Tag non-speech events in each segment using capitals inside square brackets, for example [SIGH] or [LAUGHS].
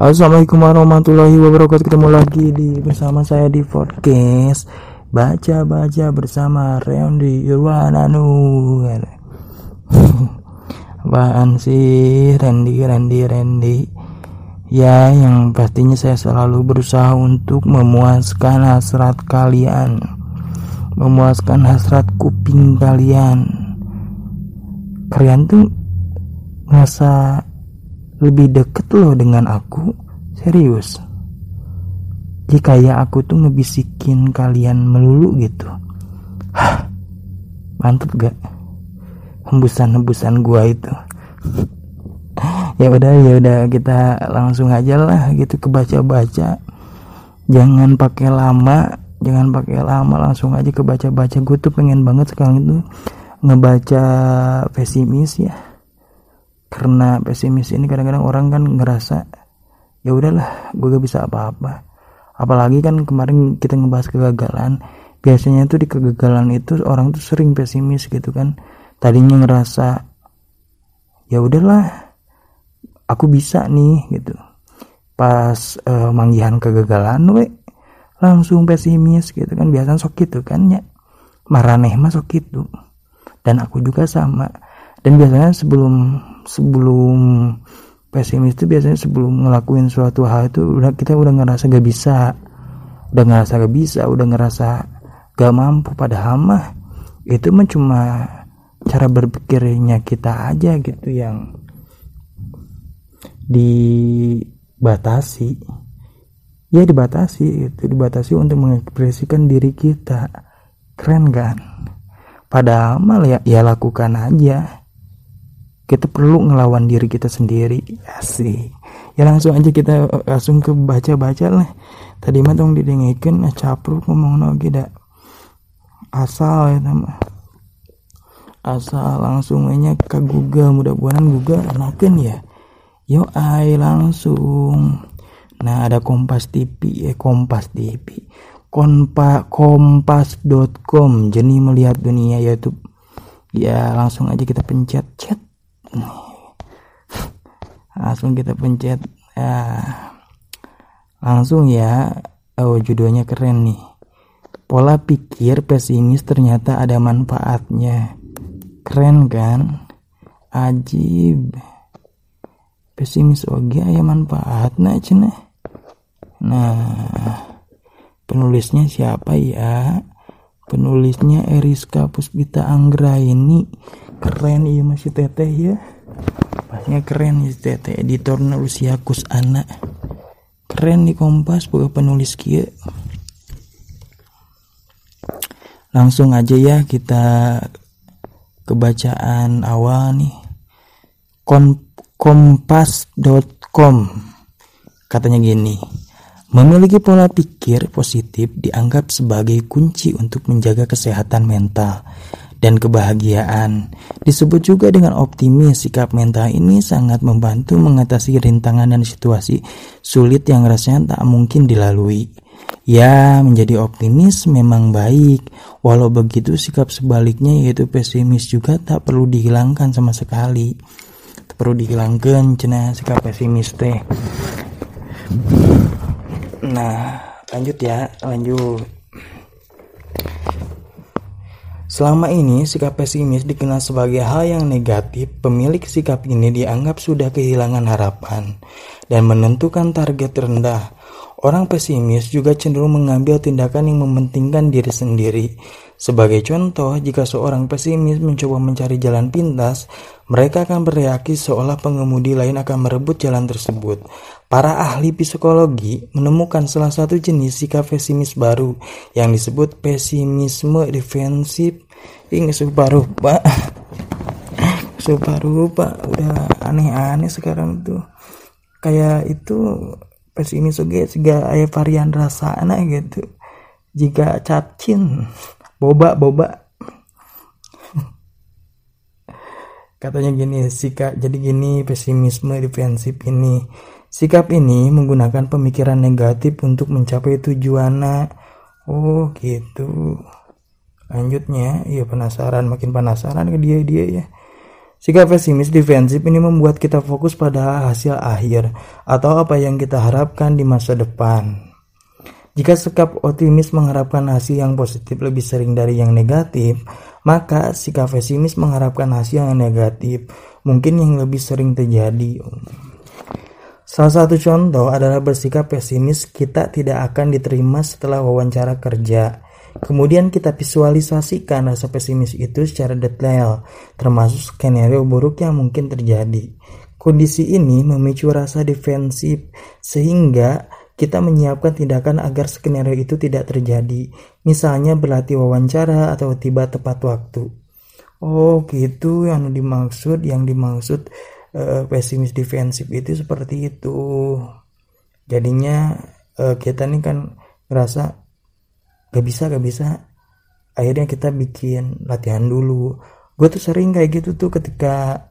Assalamualaikum warahmatullahi wabarakatuh. Ketemu lagi di bersama saya di podcast Baca-baca bersama Reondi Irwananu [LAUGHS] Apaan sih? Randy Randy Randy. Ya yang pastinya saya selalu berusaha untuk memuaskan hasrat kalian. Memuaskan hasrat kuping kalian. Kalian tuh ngerasa lebih deket loh dengan aku. Serius. Jika ya aku tuh ngebisikin kalian melulu gitu. Hah, mantep gak? Hembusan-hembusan gua itu. [LAUGHS] Ya udah ya udah kita langsung aja lah gitu ke baca-baca jangan pakai lama jangan pakai lama langsung aja ke baca-baca gue tuh pengen banget sekarang itu ngebaca pesimis ya karena pesimis. Ini kadang-kadang orang kan ngerasa ya udahlah gue gak bisa apa-apa. Apalagi kan kemarin kita ngebahas kegagalan. Biasanya tuh di kegagalan itu orang tuh sering pesimis gitu kan. Tadinya ngerasa ya udahlah aku bisa nih gitu. Pas uh, manggihan kegagalan we langsung pesimis gitu kan. Biasanya sok gitu kan ya. Maraneh mah sok gitu. Dan aku juga sama dan biasanya sebelum sebelum pesimis itu biasanya sebelum ngelakuin suatu hal itu udah kita udah ngerasa gak bisa. Udah ngerasa gak bisa udah ngerasa gak mampu. Padahal mah itu mah cuma cara berpikirnya kita aja gitu yang dibatasi. Ya dibatasi itu dibatasi untuk mengekspresikan diri kita. Keren kan? Padahal mal ya ya lakukan aja kita perlu ngelawan diri kita sendiri. Sih ya langsung aja kita eh, langsung ke baca-baca lah. Tadi mah dong didengekin nah capruk ngomong lagi dak asal ya nama asal langsung aja ke Google mudah-mudahan Google enakan ya. Yo ay langsung. Nah ada Kompas TV eh Kompas TV Kompa kompas.com jeni melihat dunia YouTube. Ya langsung aja kita pencet chat langsung kita pencet ya. Langsung ya. Oh judulnya keren nih. Pola pikir pesimis ternyata ada manfaatnya. Keren kan? Ajib. Pesimis oke ya manfaatnya cina. Nah penulisnya siapa ya? Penulisnya Eriska Puspita Anggra ini keren iya masih teteh ya pasnya keren ya teteh. Editor usia kus anak keren di kompas buka penulis kia langsung aja ya kita kebacaan awal nih. Kompas.com katanya gini Memiliki pola pikir positif dianggap sebagai kunci untuk menjaga kesehatan mental dan kebahagiaan. Disebut juga dengan optimis, sikap mental ini sangat membantu mengatasi rintangan dan situasi sulit yang rasanya tak mungkin dilalui. Ya, menjadi optimis memang baik, walau begitu sikap sebaliknya yaitu pesimis juga tak perlu dihilangkan sama sekali. Tak perlu dihilangkan cina sikap pesimis teh. Nah, lanjut ya, lanjut. Selama ini, sikap pesimis dikenal sebagai hal yang negatif. Pemilik sikap ini dianggap sudah kehilangan harapan dan menentukan target rendah. Orang pesimis juga cenderung mengambil tindakan yang mementingkan diri sendiri. Sebagai contoh, jika seorang pesimis mencoba mencari jalan pintas, mereka akan bereaksi seolah pengemudi lain akan merebut jalan tersebut. Para ahli psikologi menemukan salah satu jenis sikap pesimis baru yang disebut pesimisme defensif. Ini separuh pak, udah aneh-aneh sekarang tuh. Kayak itu pesimis juga ayah varian rasa anak gitu. Jika cacing, boba boba. Katanya gini sikap jadi gini pesimisme defensif ini. Sikap ini menggunakan pemikiran negatif untuk mencapai tujuan oh gitu. Lanjutnya iya penasaran makin penasaran ke dia dia ya. Sikap pesimis defensif ini membuat kita fokus pada hasil akhir atau apa yang kita harapkan di masa depan. Jika sikap optimis mengharapkan hasil yang positif lebih sering dari yang negatif, maka sikap pesimis mengharapkan hasil yang negatif mungkin yang lebih sering terjadi. Salah satu contoh adalah bersikap pesimis kita tidak akan diterima setelah wawancara kerja Kemudian kita visualisasikan rasa pesimis itu secara detail, termasuk skenario buruk yang mungkin terjadi. Kondisi ini memicu rasa defensif sehingga kita menyiapkan tindakan agar skenario itu tidak terjadi. Misalnya berlatih wawancara atau tiba tepat waktu. Oh gitu yang dimaksud, yang dimaksud uh, pesimis defensif itu seperti itu. Jadinya uh, kita ini kan ngerasa gak bisa gak bisa akhirnya kita bikin latihan dulu gue tuh sering kayak gitu tuh ketika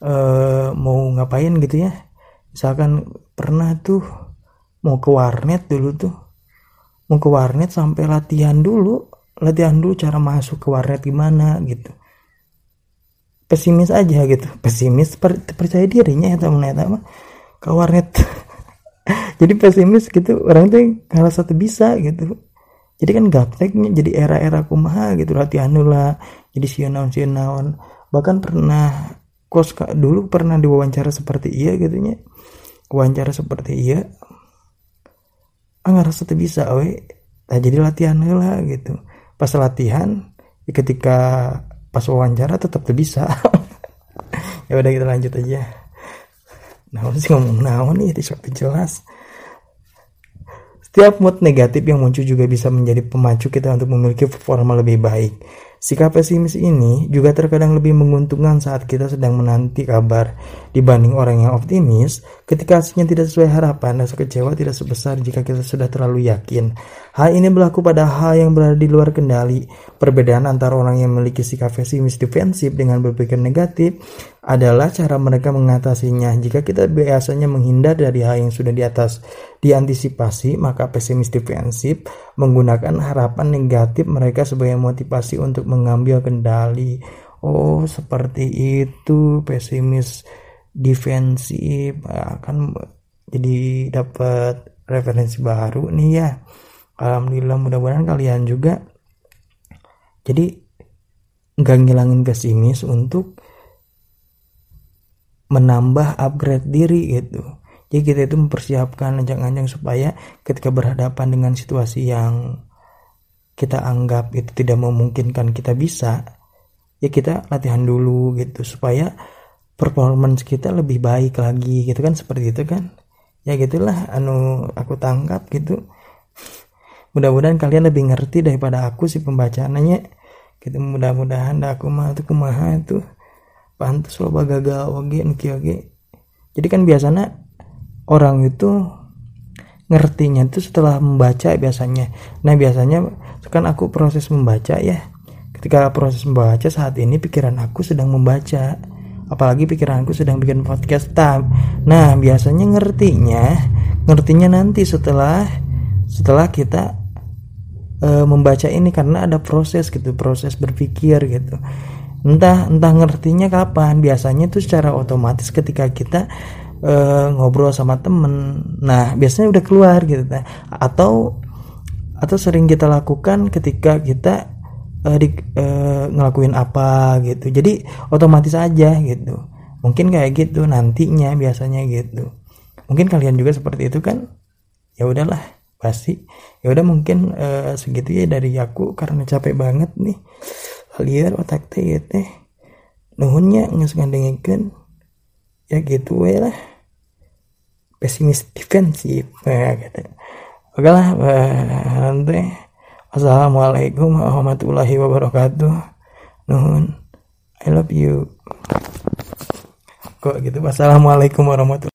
uh, mau ngapain gitu ya misalkan pernah tuh mau ke warnet dulu tuh. Mau ke warnet sampai latihan dulu. Latihan dulu cara masuk ke warnet gimana gitu. Pesimis aja gitu. Pesimis per, percaya dirinya ya temen ya ke warnet. [LAUGHS] Jadi pesimis gitu. Orang tuh kalau satu bisa gitu. Jadi kan gapteknya jadi era-era kumaha gitu. Latihan lah. Jadi sionaun sionaun bahkan pernah kos dulu pernah diwawancara seperti iya gitu nya wawancara seperti iya ngerasa tuh bisa we. Nah, jadi latihan lah gitu. Pas latihan ketika pas wawancara tetap tuh bisa. [LAUGHS] Ya udah kita lanjut aja. Nah sih ngomong naon nih itu jelas. Setiap mood negatif yang muncul juga bisa menjadi pemacu kita untuk memiliki performa lebih baik. Sikap pesimis ini juga terkadang lebih menguntungkan saat kita sedang menanti kabar dibanding orang yang optimis. Ketika hasilnya tidak sesuai harapan, rasa kecewa tidak sebesar jika kita sudah terlalu yakin. Hal ini berlaku pada hal yang berada di luar kendali. Perbedaan antara orang yang memiliki sikap pesimis defensif dengan berpikir negatif adalah cara mereka mengatasinya. Jika kita biasanya menghindar dari hal yang sudah di atas diantisipasi, maka pesimis defensif menggunakan harapan negatif mereka sebagai motivasi untuk mengambil kendali. Oh, seperti itu pesimis defensif akan jadi dapat referensi baru nih ya. Alhamdulillah mudah-mudahan kalian juga jadi nggak ngilangin pesimis untuk menambah upgrade diri gitu. Jadi kita itu mempersiapkan anjang-anjang supaya ketika berhadapan dengan situasi yang kita anggap itu tidak memungkinkan kita bisa ya kita latihan dulu gitu supaya performance kita lebih baik lagi gitu kan seperti itu kan. Ya gitulah anu aku tangkap gitu. Mudah-mudahan kalian lebih ngerti daripada aku sih pembacaannya. Gitu mudah-mudahan aku mah tuh kumaha itu pantas lo gagal oke oke jadi kan biasanya orang itu ngertinya itu setelah membaca biasanya. Nah biasanya kan aku proses membaca ya. Ketika proses membaca saat ini pikiran aku sedang membaca. Apalagi pikiranku sedang bikin podcast tab nah biasanya ngertinya ngertinya nanti setelah setelah kita e, membaca ini karena ada proses gitu proses berpikir gitu entah entah ngertinya kapan. Biasanya itu secara otomatis ketika kita uh, ngobrol sama temen. Nah biasanya udah keluar gitu atau atau sering kita lakukan ketika kita uh, di, uh, ngelakuin apa gitu. Jadi otomatis aja gitu. Mungkin kayak gitu nantinya biasanya gitu. Mungkin kalian juga seperti itu kan? Ya udahlah pasti. Ya udah mungkin uh, segitu ya dari aku karena capek banget nih liar otak teh teh. Nuhunnya nggak ngandengin ya gitu ya lah. Pesimis defensif nah, gitu. oke lah nanti assalamualaikum warahmatullahi wabarakatuh. Nuhun. I love you. Kok gitu? Wassalamualaikum warahmatullahi